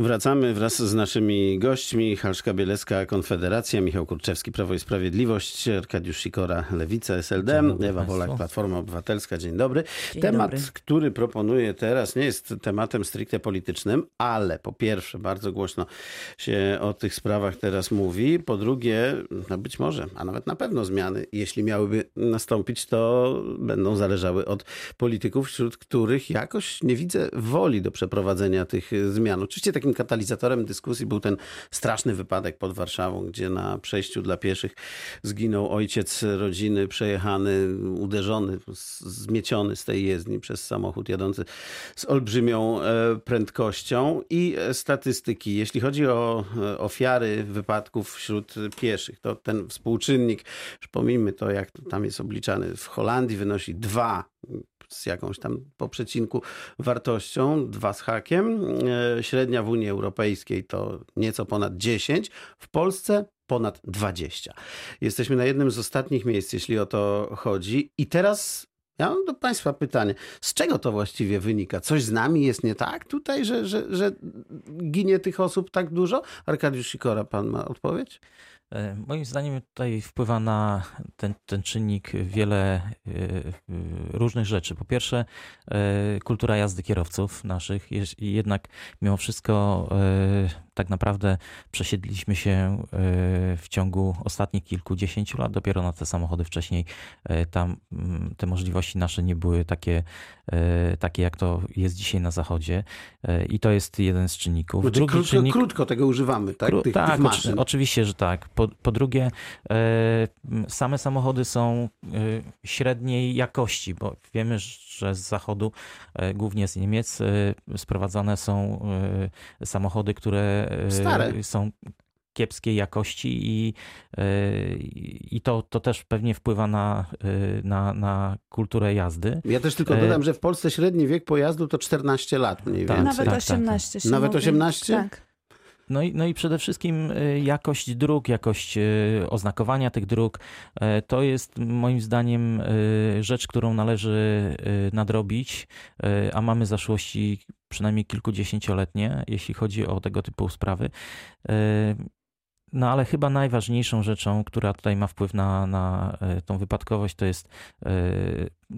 Wracamy wraz z naszymi gośćmi. Halszka Bielecka, Konfederacja, Michał Kurczewski, Prawo i Sprawiedliwość, Arkadiusz Sikora, Lewica, SLD, dobry Ewa. Wolak, Platforma Obywatelska. Dzień dobry. Dzień Temat, dobry. który proponuję teraz, nie jest tematem stricte politycznym, ale po pierwsze, bardzo głośno się o tych sprawach teraz mówi. Po drugie, no być może, a nawet na pewno zmiany, jeśli miałyby nastąpić, to będą zależały od polityków, wśród których jakoś nie widzę woli do przeprowadzenia tych zmian. Oczywiście takim katalizatorem dyskusji był ten straszny wypadek pod Warszawą, gdzie na przejściu dla pieszych zginął ojciec rodziny, przejechany, uderzony, zmieciony z tej jezdni przez samochód jadący z olbrzymią e, prędkością i e, statystyki. Jeśli chodzi o e, ofiary wypadków wśród pieszych, to ten współczynnik, już pomijmy to, jak tam jest obliczany, w Holandii wynosi dwa z jakąś tam po przecinku wartością, dwa z hakiem. E, Średnia w Unii Europejskiej to nieco ponad 10, w Polsce ponad 20. Jesteśmy na jednym z ostatnich miejsc, jeśli o to chodzi. I teraz ja mam do Państwa pytanie, z czego to właściwie wynika? Coś z nami jest nie tak tutaj, że, że, że ginie tych osób tak dużo? Arkadiusz Sikora, pan ma odpowiedź? E, Moim zdaniem tutaj wpływa na ten, ten czynnik wiele e, różnych rzeczy. Po pierwsze, e, kultura jazdy kierowców naszych. Jednak mimo wszystko tak naprawdę przesiedliśmy się e, w ciągu ostatnich kilkudziesięciu lat dopiero na te samochody. Wcześniej e, tam mm, te możliwości nasze nie były takie, e, takie jak to jest dzisiaj na zachodzie. I to jest jeden z czynników. Znaczy, Drugi krótko, czynnik... krótko tego używamy, tak? Kró- Tych, tak, tych maszyn. oczywiście, że tak. Po, po drugie, same samochody są średniej jakości, bo wiemy, że z zachodu, głównie z Niemiec, sprowadzane są samochody, które Stare. są kiepskiej jakości i, e, i to, to też pewnie wpływa na, e, na, na kulturę jazdy. Ja też tylko dodam, że w Polsce średni wiek pojazdu to 14 lat mniej Tak, więcej. Nawet tak, 18 się Nawet mówi. 18? Tak. No i, no i przede wszystkim y, jakość dróg, jakość y, oznakowania tych dróg, to jest moim zdaniem y, rzecz, którą należy y, nadrobić, y, a mamy zaszłości przynajmniej kilkudziesięcioletnie, jeśli chodzi o tego typu sprawy. Y, No ale chyba najważniejszą rzeczą, która tutaj ma wpływ na, na e, tą wypadkowość, to jest e,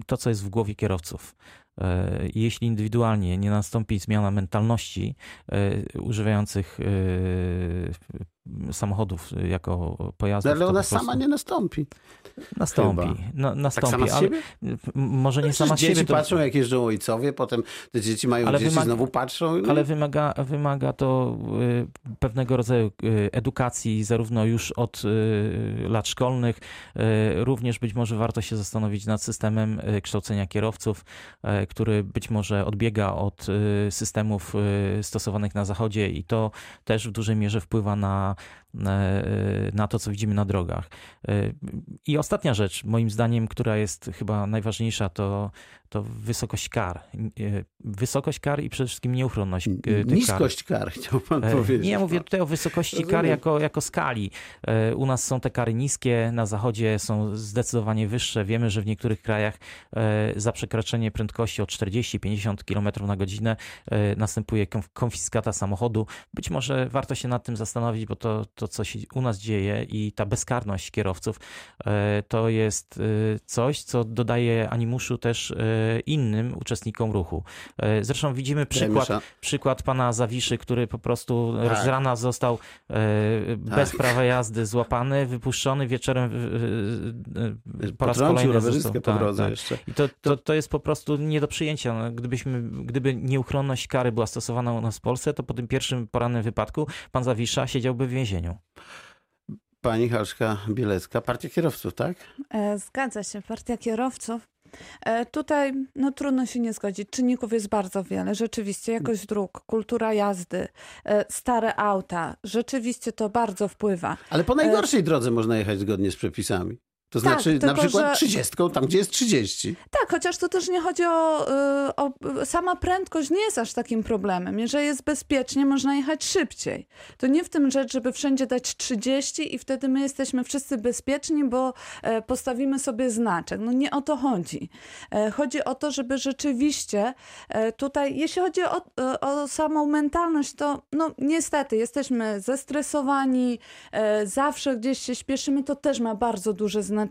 to, co jest w głowie kierowców. E, Jeśli indywidualnie nie nastąpi zmiana mentalności e, używających e, samochodów jako pojazdów, Ale to ona prostu sama nie nastąpi. nastąpi. chyba. No, Tak nastąpi, sama z ale może nie Przecież sama dzieci siebie. to- patrzą, jak jeżdżą ojcowie, potem te dzieci mają Ale dzieci, wymaga- znowu patrzą. No. Ale wymaga, wymaga to y, pewnego rodzaju y, edukacji, zarówno już od y, lat szkolnych. Również być może warto się zastanowić nad systemem kształcenia kierowców, który być może odbiega od systemów stosowanych na Zachodzie i to też w dużej mierze wpływa na, na, na to, co widzimy na drogach. Y, I ostatnia rzecz, moim zdaniem, która jest chyba najważniejsza, to, to wysokość kar. Wysokość kar i przede wszystkim nieuchronność tych kar. Niskość kar, chciał pan E, powiedzieć. Nie, ja mówię tutaj o wysokości kar Rozumiem. jako, jako skali. E, U nas są te kary niskie, na zachodzie są zdecydowanie wyższe. Wiemy, że w niektórych krajach e, za przekroczenie prędkości o 40-50 km na godzinę e, następuje konf- konfiskata samochodu. Być może warto się nad tym zastanowić, bo to, to co się u nas dzieje i ta bezkarność kierowców e, to jest e, coś, co dodaje animuszu też e, innym uczestnikom ruchu. Zresztą widzimy przykład przykład pana Zawiszy, który po prostu Tak. z rana został e, bez Tak. prawa jazdy złapany, wypuszczony wieczorem po raz kolejny został. po tak, drodze tak. jeszcze. I to, to, to jest po prostu nie do przyjęcia. No, Gdybyśmy, gdyby nieuchronność kary była stosowana u nas w Polsce, to po tym pierwszym porannym wypadku pan Zawisza siedziałby w więzieniu. Pani Halszka Bielecka, Partia Kierowców, tak? E, Zgadza się, partia kierowców. E, Tutaj no, trudno się nie zgodzić. Czynników jest bardzo wiele. Rzeczywiście jakość dróg, kultura jazdy, e, stare auta. Rzeczywiście to bardzo wpływa. Ale po najgorszej drodze można jechać zgodnie z przepisami. To Tak, znaczy na tylko, przykład że- 30 tam, gdzie jest 30. Tak, chociaż to też nie chodzi o, y, o. Sama prędkość nie jest aż takim problemem. Jeżeli jest bezpiecznie, można jechać szybciej. To nie w tym rzecz, żeby wszędzie dać 30 i wtedy my jesteśmy wszyscy bezpieczni, bo e, postawimy sobie znaczek. No nie o to chodzi. E, Chodzi o to, żeby rzeczywiście e, tutaj, jeśli chodzi o, o samą mentalność, to no niestety jesteśmy zestresowani, zawsze gdzieś się śpieszymy, to też ma bardzo duże znaczenie.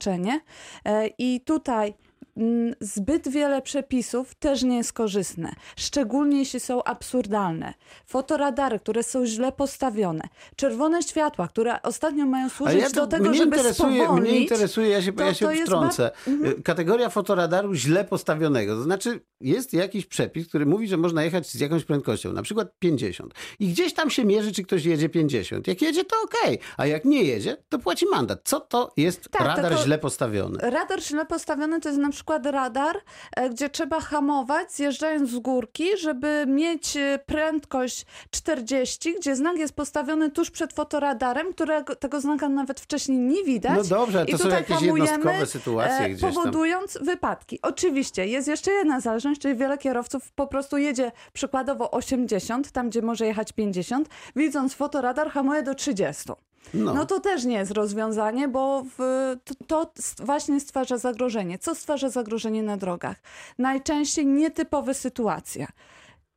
E, I tutaj mm, zbyt wiele przepisów też nie jest korzystne, szczególnie jeśli są absurdalne. Fotoradary, które są źle postawione, czerwone światła, które ostatnio mają służyć ja to, do tego, mnie żeby interesuje, spowolnić. mnie interesuje, ja się, to- ja się wtrącę. Y, Kategoria fotoradaru źle postawionego. To znaczy, jest jakiś przepis, który mówi, że można jechać z jakąś prędkością, na przykład 50. I gdzieś tam się mierzy, czy ktoś jedzie 50. Jak jedzie, to okej, a jak nie jedzie, to płaci mandat. Co to jest Tak, radar źle postawiony? Radar źle postawiony to jest na przykład radar, e, gdzie trzeba hamować zjeżdżając z górki, żeby mieć e, prędkość 40, gdzie znak jest postawiony tuż przed fotoradarem, którego tego znaka nawet wcześniej nie widać. No dobrze, ale I to są tutaj jakieś hamujemy, jednostkowe sytuacje e, gdzieś tam. Powodując wypadki. Oczywiście, jest jeszcze jedna zależność, czyli wiele kierowców po prostu jedzie przykładowo 80, tam gdzie może jechać 50, widząc fotoradar hamuje do 30. No. No to też nie jest rozwiązanie, bo w, to, to właśnie stwarza zagrożenie. Co stwarza zagrożenie na drogach? Najczęściej nietypowe sytuacje.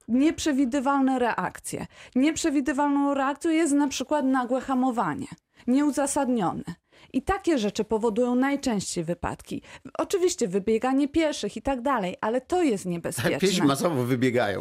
Nieprzewidywalne reakcje. Nieprzewidywalną reakcją jest na przykład nagłe hamowanie, nieuzasadnione. I takie rzeczy powodują najczęściej wypadki. Oczywiście wybieganie pieszych i tak dalej, ale to jest niebezpieczne. Tak, piesi masowo wybiegają.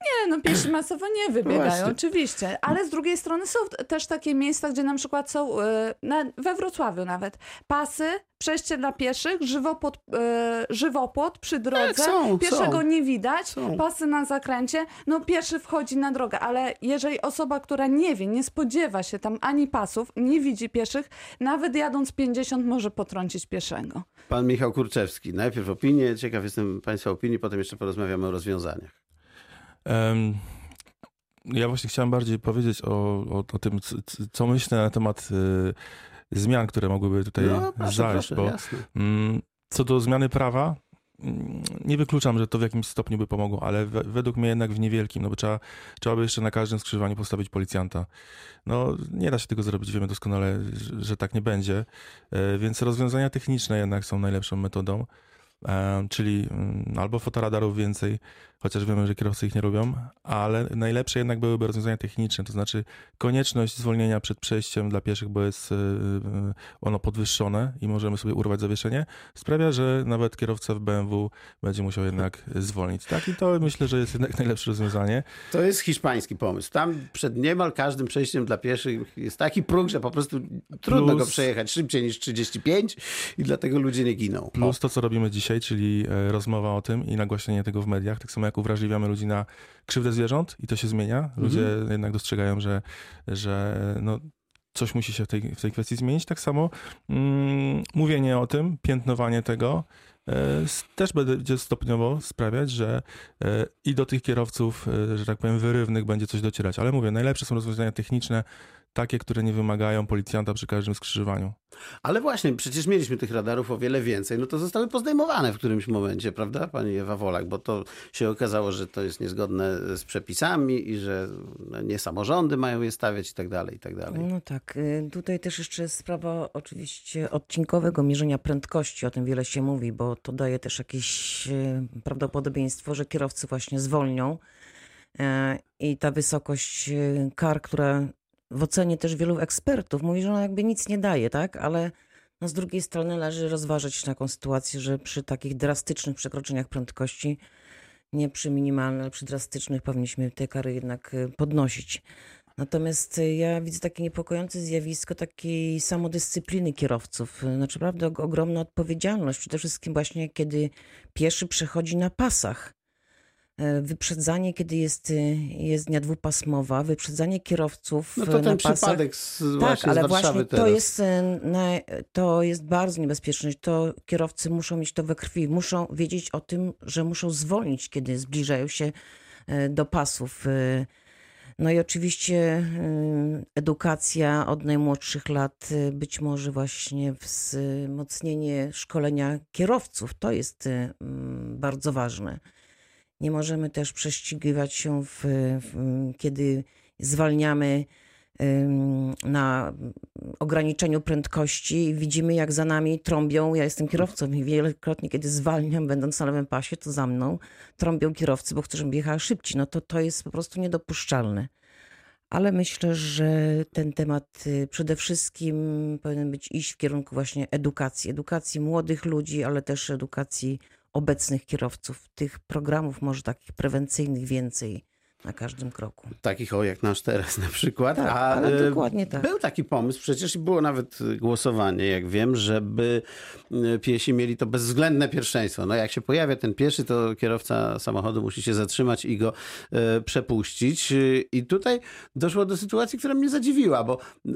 Nie, no piesi masowo nie wybiegają, Właśnie. oczywiście. Ale z drugiej strony są też takie miejsca, gdzie na przykład są, e, we Wrocławiu nawet, pasy, przejście dla pieszych, żywopłot, e, żywopłot przy drodze, Tak, są, pieszego są. nie widać, Są. pasy na zakręcie, no pieszy wchodzi na drogę, ale jeżeli osoba, która nie wie, nie spodziewa się tam ani pasów, nie widzi pieszych, nawet jadąc 50 może potrącić pieszego. Pan Michał Kurczewski. Najpierw opinie, ciekaw jestem Państwa opinii, potem jeszcze porozmawiamy o rozwiązaniach. Em, Ja właśnie chciałem bardziej powiedzieć o, o, o tym, c- c- co myślę na temat y, zmian, które mogłyby tutaj No, proszę, zajść. proszę, bo jasne. mm, co do zmiany prawa, nie wykluczam, że to w jakimś stopniu by pomogło, ale we, według mnie jednak w niewielkim, no bo trzeba, trzeba by jeszcze na każdym skrzyżowaniu postawić policjanta. No nie da się tego zrobić, wiemy doskonale, że, że tak nie będzie, E, więc rozwiązania techniczne jednak są najlepszą metodą. E, czyli mm, albo fotoradarów więcej, chociaż wiemy, że kierowcy ich nie lubią, ale najlepsze jednak byłyby rozwiązania techniczne, to znaczy konieczność zwolnienia przed przejściem dla pieszych, bo jest e, e, ono podwyższone i możemy sobie urwać zawieszenie, sprawia, że nawet kierowca w BMW będzie musiał jednak zwolnić. Tak, i to myślę, że jest jednak najlepsze rozwiązanie. To jest hiszpański pomysł. Tam przed niemal każdym przejściem dla pieszych jest taki próg, że po prostu trudno Plus- go przejechać szybciej niż 35 i dlatego ludzie nie giną. Plus to, co robimy dzisiaj, czyli e, rozmowa o tym i nagłaśnienie tego w mediach, tak samo jak uwrażliwiamy ludzi na krzywdę zwierząt i to się zmienia. Ludzie jednak dostrzegają, że, że no, coś musi się w tej, w tej kwestii zmienić. Tak samo mm, mówienie o tym, piętnowanie tego e, też będzie stopniowo sprawiać, że e, i do tych kierowców, że tak powiem, wyrywnych będzie coś docierać. Ale mówię, najlepsze są rozwiązania techniczne, takie, które nie wymagają policjanta przy każdym skrzyżowaniu. Ale właśnie, przecież mieliśmy tych radarów o wiele więcej, no to zostały pozdejmowane w którymś momencie, prawda, pani Ewa Wolak, bo to się okazało, że to jest niezgodne z przepisami i że no, nie samorządy mają je stawiać i tak dalej, i tak dalej. No tak, y, tutaj też jeszcze jest sprawa oczywiście odcinkowego mierzenia prędkości, o tym wiele się mówi, bo to daje też jakieś y, prawdopodobieństwo, że kierowcy właśnie zwolnią Y, i ta wysokość kar, która w ocenie też wielu ekspertów mówi, że ona jakby nic nie daje, tak, ale no z drugiej strony należy rozważyć taką sytuację, że przy takich drastycznych przekroczeniach prędkości, nie przy minimalnych, ale przy drastycznych powinniśmy te kary jednak y, podnosić. Natomiast y, ja widzę takie niepokojące zjawisko takiej samodyscypliny kierowców. Y, Znaczy, naprawdę og- ogromna odpowiedzialność, przede wszystkim właśnie kiedy pieszy przechodzi na pasach. Y, Wyprzedzanie, kiedy jest y, jezdnia dwupasmowa, wyprzedzanie kierowców No to na ten pasach. przypadek z, Tak, właśnie ale z właśnie teraz. to jest, e, na, to jest bardzo niebezpieczne. To kierowcy muszą mieć to we krwi. Muszą wiedzieć o tym, że muszą zwolnić, kiedy zbliżają się e, do pasów. E, No i oczywiście edukacja od najmłodszych lat, być może właśnie wzmocnienie szkolenia kierowców, to jest bardzo ważne. Nie możemy też prześcigiwać się, w, w, kiedy zwalniamy na ograniczeniu prędkości widzimy, jak za nami trąbią. Ja jestem kierowcą i wielokrotnie, kiedy zwalniam, będąc na lewym pasie, to za mną trąbią kierowcy, bo chcą, żebym jechała szybciej. No to to jest po prostu niedopuszczalne. Ale myślę, że ten temat y, przede wszystkim powinien być iść w kierunku właśnie edukacji. Edukacji młodych ludzi, ale też edukacji obecnych kierowców. Tych programów może takich prewencyjnych więcej na każdym kroku. Takich o jak nasz teraz na przykład. Tak, A ale e, dokładnie tak. Był taki pomysł, przecież i było nawet głosowanie, jak wiem, żeby e, piesi mieli to bezwzględne pierwszeństwo. No jak się pojawia ten pieszy, to kierowca samochodu musi się zatrzymać i go e, przepuścić. E, I tutaj doszło do sytuacji, która mnie zadziwiła, bo e,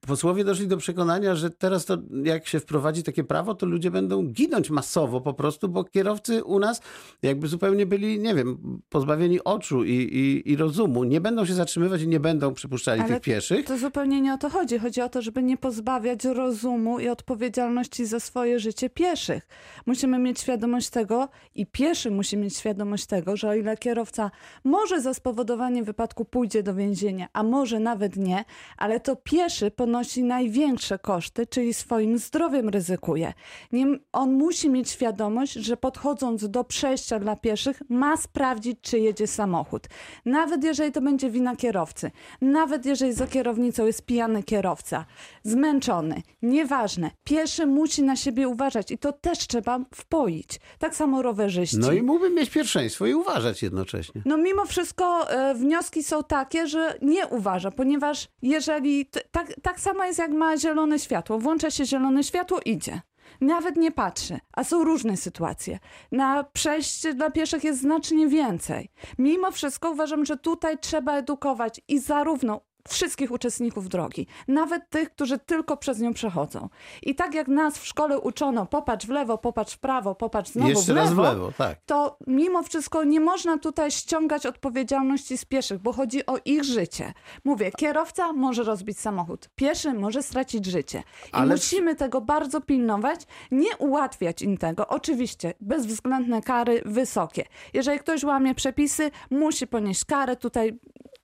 posłowie doszli do przekonania, że teraz to jak się wprowadzi takie prawo, to ludzie będą ginąć masowo po prostu, bo kierowcy u nas jakby zupełnie byli, nie wiem, pozbawieni oczu i, i, i rozumu. Nie będą się zatrzymywać i nie będą przypuszczali Ale tych pieszych. To zupełnie nie o to chodzi. Chodzi o to, żeby nie pozbawiać rozumu i odpowiedzialności za swoje życie pieszych. Musimy mieć świadomość tego i pieszy musi mieć świadomość tego, że o ile kierowca może za spowodowanie wypadku pójdzie do więzienia, a może nawet nie, ale to pieszy ponosi największe koszty, czyli swoim zdrowiem ryzykuje. Nie, on musi mieć świadomość, że podchodząc do przejścia dla pieszych, ma sprawdzić, czy jedzie samochód. Nawet jeżeli to będzie wina kierowcy, nawet jeżeli za kierownicą jest pijany kierowca, zmęczony, nieważne, pieszy musi na siebie uważać i to też trzeba wpoić. Tak samo rowerzyści. No i mógłby mieć pierwszeństwo i uważać jednocześnie. No mimo wszystko e, wnioski są takie, że nie uważa, ponieważ jeżeli tak, tak samo jest jak ma zielone światło, włącza się zielone światło, idzie. Nawet nie patrzy, a są różne sytuacje. Na przejście dla pieszych jest znacznie więcej. Mimo wszystko uważam, że tutaj trzeba edukować i zarówno wszystkich uczestników drogi, nawet tych, którzy tylko przez nią przechodzą. I tak jak nas w szkole uczono, popatrz w lewo, popatrz w prawo, popatrz znowu Jeszcze w lewo, raz w lewo, tak. to mimo wszystko nie można tutaj ściągać odpowiedzialności z pieszych, bo chodzi o ich życie. Mówię, kierowca może rozbić samochód, pieszy może stracić życie. I Ale- musimy tego bardzo pilnować, nie ułatwiać im tego. Oczywiście, bezwzględne kary wysokie. Jeżeli ktoś łamie przepisy, musi ponieść karę. Tutaj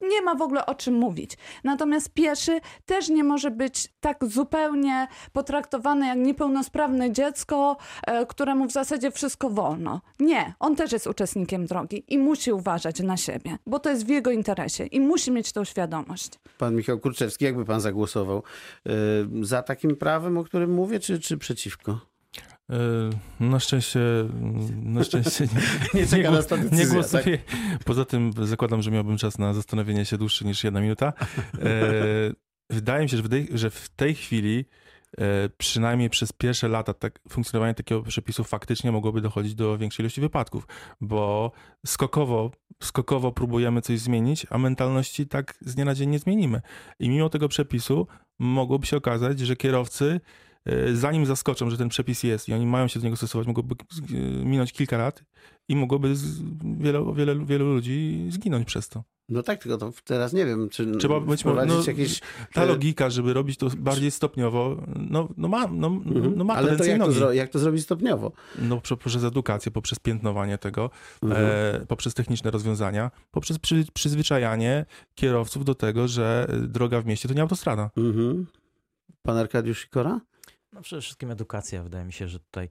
nie ma w ogóle o czym mówić. Natomiast pieszy też nie może być tak zupełnie potraktowany jak niepełnosprawne dziecko, e, któremu w zasadzie wszystko wolno. Nie, on też jest uczestnikiem drogi i musi uważać na siebie, bo to jest w jego interesie i musi mieć tą świadomość. Pan Michał Kurczewski, jakby pan zagłosował y, za takim prawem, o którym mówię, czy, czy przeciwko? E, Na szczęście, na szczęście nie, Nie czeka gło- nas ta decyzja, nie głosuję. Poza tym zakładam, że miałbym czas na zastanowienie się dłuższy niż jedna minuta. E, wydaje mi się, że w tej, chwili e, przynajmniej przez pierwsze lata tak, funkcjonowania takiego przepisu faktycznie mogłoby dochodzić do większej ilości wypadków, bo skokowo, skokowo próbujemy coś zmienić, a mentalności tak z dnia na dzień nie zmienimy. I mimo tego przepisu mogłoby się okazać, że kierowcy zanim zaskoczą, że ten przepis jest i oni mają się do niego stosować, mogłoby e, minąć kilka lat i mogłoby z, wiele, wiele, wielu ludzi zginąć przez to. No tak, tylko to teraz nie wiem, czy Trzeba być- wprowadzić no, jakieś... Ta e, logika, żeby robić to bardziej stopniowo, no, no ma, no, Mhm. no ma Ale to jak, to nogi. jak to zrobić stopniowo? No, prze- poprzez edukację, poprzez piętnowanie tego, Mhm. e, poprzez techniczne rozwiązania, poprzez przy, przyzwyczajanie kierowców do tego, że e, droga w mieście to nie autostrada. Mhm. Pan Arkadiusz Sikora? No przede wszystkim edukacja. Wydaje mi się, że tutaj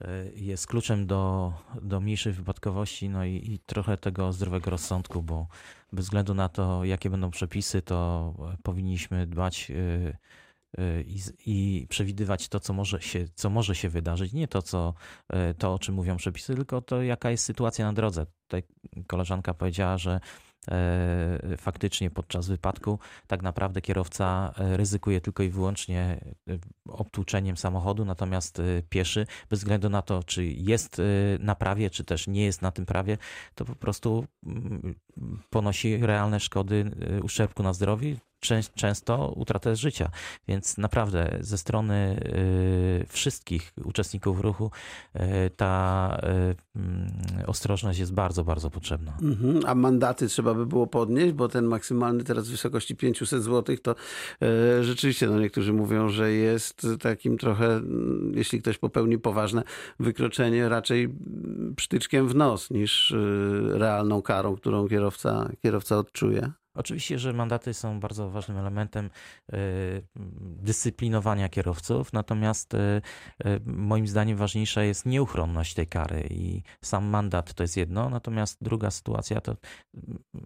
e, jest kluczem do, do mniejszej wypadkowości, no i, i trochę tego zdrowego rozsądku, bo bez względu na to, jakie będą przepisy, to e, powinniśmy dbać e, i, i przewidywać to, co może, się, co może się wydarzyć. Nie to, co, to, o czym mówią przepisy, tylko to, jaka jest sytuacja na drodze. Tutaj koleżanka powiedziała, że faktycznie podczas wypadku tak naprawdę kierowca e, ryzykuje tylko i wyłącznie e, obtłuczeniem samochodu, natomiast e, pieszy, bez względu na to, czy jest e, na prawie, czy też nie jest na tym prawie, to po prostu mm, ponosi realne szkody e, uszczerbku na zdrowiu, często utratę życia. Więc naprawdę ze strony y, wszystkich uczestników ruchu y, ta y, mm, ostrożność jest bardzo, bardzo potrzebna. Mhm. A mandaty trzeba by było podnieść, bo ten maksymalny teraz w wysokości 500 zł to rzeczywiście no niektórzy mówią, że jest takim trochę, mm, jeśli ktoś popełni poważne wykroczenie, raczej mm, psztyczkiem w nos niż realną karą, którą kierowca, kierowca odczuje. Oczywiście, że mandaty są bardzo ważnym elementem y, dyscyplinowania kierowców, natomiast y, y, moim zdaniem ważniejsza jest nieuchronność tej kary i sam mandat to jest jedno, natomiast druga sytuacja to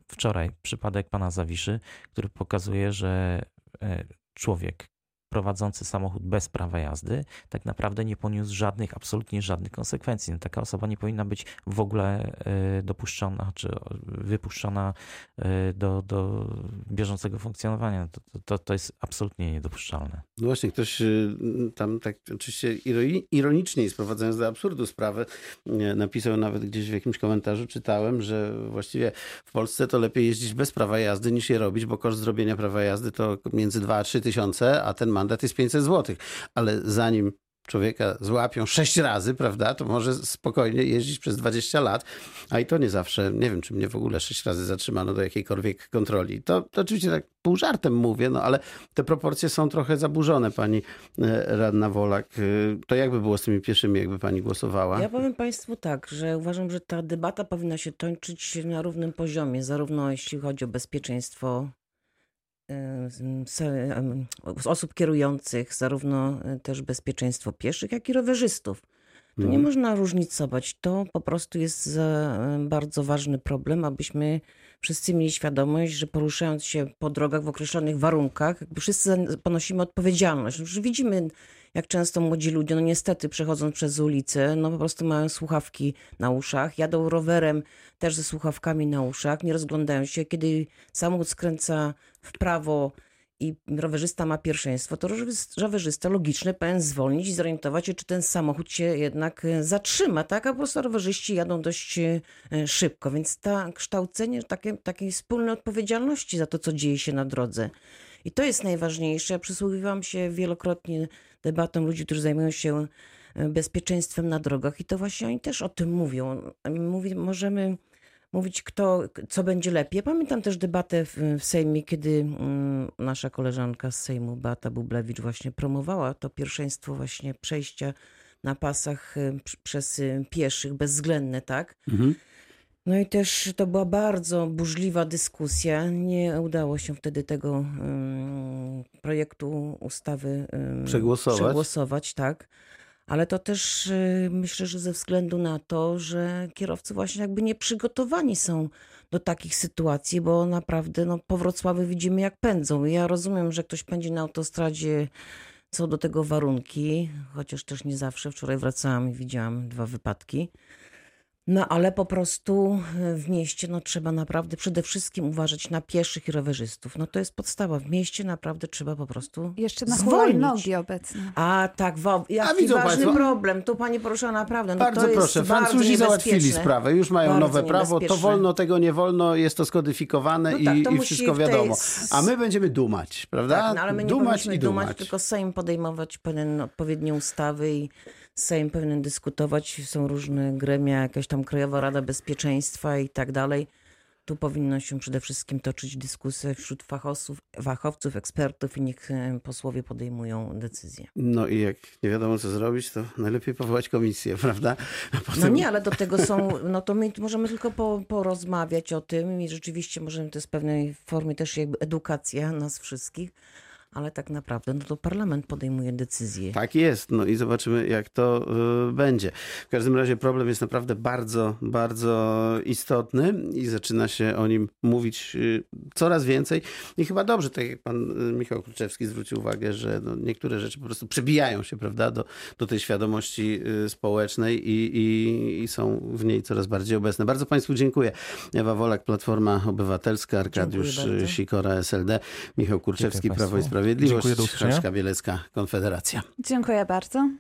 wczoraj przypadek pana Zawiszy, który pokazuje, że e, człowiek prowadzący samochód bez prawa jazdy tak naprawdę nie poniósł żadnych, absolutnie żadnych konsekwencji. No, taka osoba nie powinna być w ogóle e, dopuszczona czy wypuszczona e, do, do bieżącego funkcjonowania. To, to, to jest absolutnie niedopuszczalne. No właśnie, ktoś y, tam tak oczywiście ironi- ironicznie, sprowadzając do absurdu sprawę, y, napisał nawet gdzieś w jakimś komentarzu, czytałem, że właściwie w Polsce to lepiej jeździć bez prawa jazdy niż je robić, bo koszt zrobienia prawa jazdy to między 2 a 3 tysiące, a ten mandat jest 500 zł. Ale zanim człowieka złapią sześć razy, prawda, to może spokojnie jeździć przez 20 lat, a i to nie zawsze, nie wiem, czy mnie w ogóle sześć razy zatrzymano do jakiejkolwiek kontroli. To, to oczywiście tak pół żartem mówię, no ale te proporcje są trochę zaburzone, pani e, radna Wolak. E, To jakby było z tymi pieszymi, jakby pani głosowała? Ja powiem Państwu tak, że uważam, że ta debata powinna się toczyć na równym poziomie, zarówno jeśli chodzi o bezpieczeństwo e, em, osób kierujących, zarówno e, też bezpieczeństwo pieszych, jak i rowerzystów. Tu nie Mhm. można różnicować. To po prostu jest e, bardzo ważny problem, abyśmy wszyscy mieli świadomość, że poruszając się po drogach w określonych warunkach, wszyscy ponosimy odpowiedzialność. Że widzimy, jak często młodzi ludzie, no niestety przechodząc przez ulicę, no po prostu mają słuchawki na uszach, jadą rowerem też ze słuchawkami na uszach, nie rozglądają się. Kiedy samochód skręca w prawo i rowerzysta ma pierwszeństwo, to rowerzysta- logiczny powinien zwolnić i zorientować się, czy ten samochód się jednak e, zatrzyma, tak? A po prostu rowerzyści jadą dość e, szybko, więc ta kształcenie takie, takiej wspólnej odpowiedzialności za to, co dzieje się na drodze. I to jest najważniejsze. Ja przysłuchiwałam się wielokrotnie debatom ludzi, którzy zajmują się e, bezpieczeństwem na drogach i to właśnie oni też o tym mówią. Mówi, możemy mówić, kto, co będzie lepiej. Pamiętam też debatę w, w Sejmie, kiedy mm, nasza koleżanka z Sejmu, Beata Bublewicz, właśnie promowała to pierwszeństwo właśnie przejścia na pasach pr- przez y, pieszych, bezwzględne, tak? Mhm. No i też to była bardzo burzliwa dyskusja. Nie udało się wtedy tego ym, projektu ustawy ym, Przegłosować. przegłosować, tak. Ale to też y, myślę, że ze względu na to, że kierowcy właśnie jakby nieprzygotowani są do takich sytuacji, bo naprawdę no, po Wrocławiu widzimy jak pędzą. Ja rozumiem, że ktoś pędzi na autostradzie, są do tego warunki, chociaż też nie zawsze. Wczoraj wracałam i widziałam dwa wypadki. No ale po prostu e, w mieście no, trzeba naprawdę przede wszystkim uważać na pieszych i rowerzystów. No to jest podstawa. W mieście naprawdę trzeba po prostu Jeszcze na hulajnogi obecnie. A tak, wa- jaki widzą ważny państwo- problem. Tu pani porusza naprawdę. No Bardzo to jest proszę, bardzo Francuzi załatwili sprawę, już mają Bardzo nowe prawo, to niebezpieczne. wolno, tego nie wolno, jest to skodyfikowane No i, tak, to i musi wszystko w tej wiadomo. s- A my będziemy dumać, prawda? Tak, no ale my nie dumać powinniśmy i dumać, dumać. tylko Sejm podejmować pewne odpowiednie ustawy i Sejm powinien dyskutować. Są różne gremia, jakaś tam Krajowa Rada Bezpieczeństwa i tak dalej. Tu powinno się przede wszystkim toczyć dyskusje wśród fachowców, fachowców ekspertów i niech e, posłowie podejmują decyzje. No i jak nie wiadomo co zrobić, to najlepiej powołać komisję, prawda? A No potem- nie, ale do tego są, no to my możemy tylko po, porozmawiać o tym i rzeczywiście możemy, to jest w pewnej formie też jakby edukacja nas wszystkich, ale tak naprawdę no to parlament podejmuje decyzje. Tak jest, no i zobaczymy, jak to y, będzie. W każdym razie problem jest naprawdę bardzo, bardzo istotny i zaczyna się o nim mówić y, coraz więcej. I chyba dobrze, tak jak pan y, Michał Kluczewski zwrócił uwagę, że no, niektóre rzeczy po prostu przebijają się, prawda, do, do tej świadomości społecznej i, i, i są w niej coraz bardziej obecne. Bardzo państwu dziękuję. Ewa Wolak, Platforma Obywatelska, Arkadiusz. Sikora, SLD, Michał Kurczewski, Prawo i państwu. Sprawiedliwość, Dziękuję. Kaczka Bielecka, Konfederacja. Dziękuję bardzo.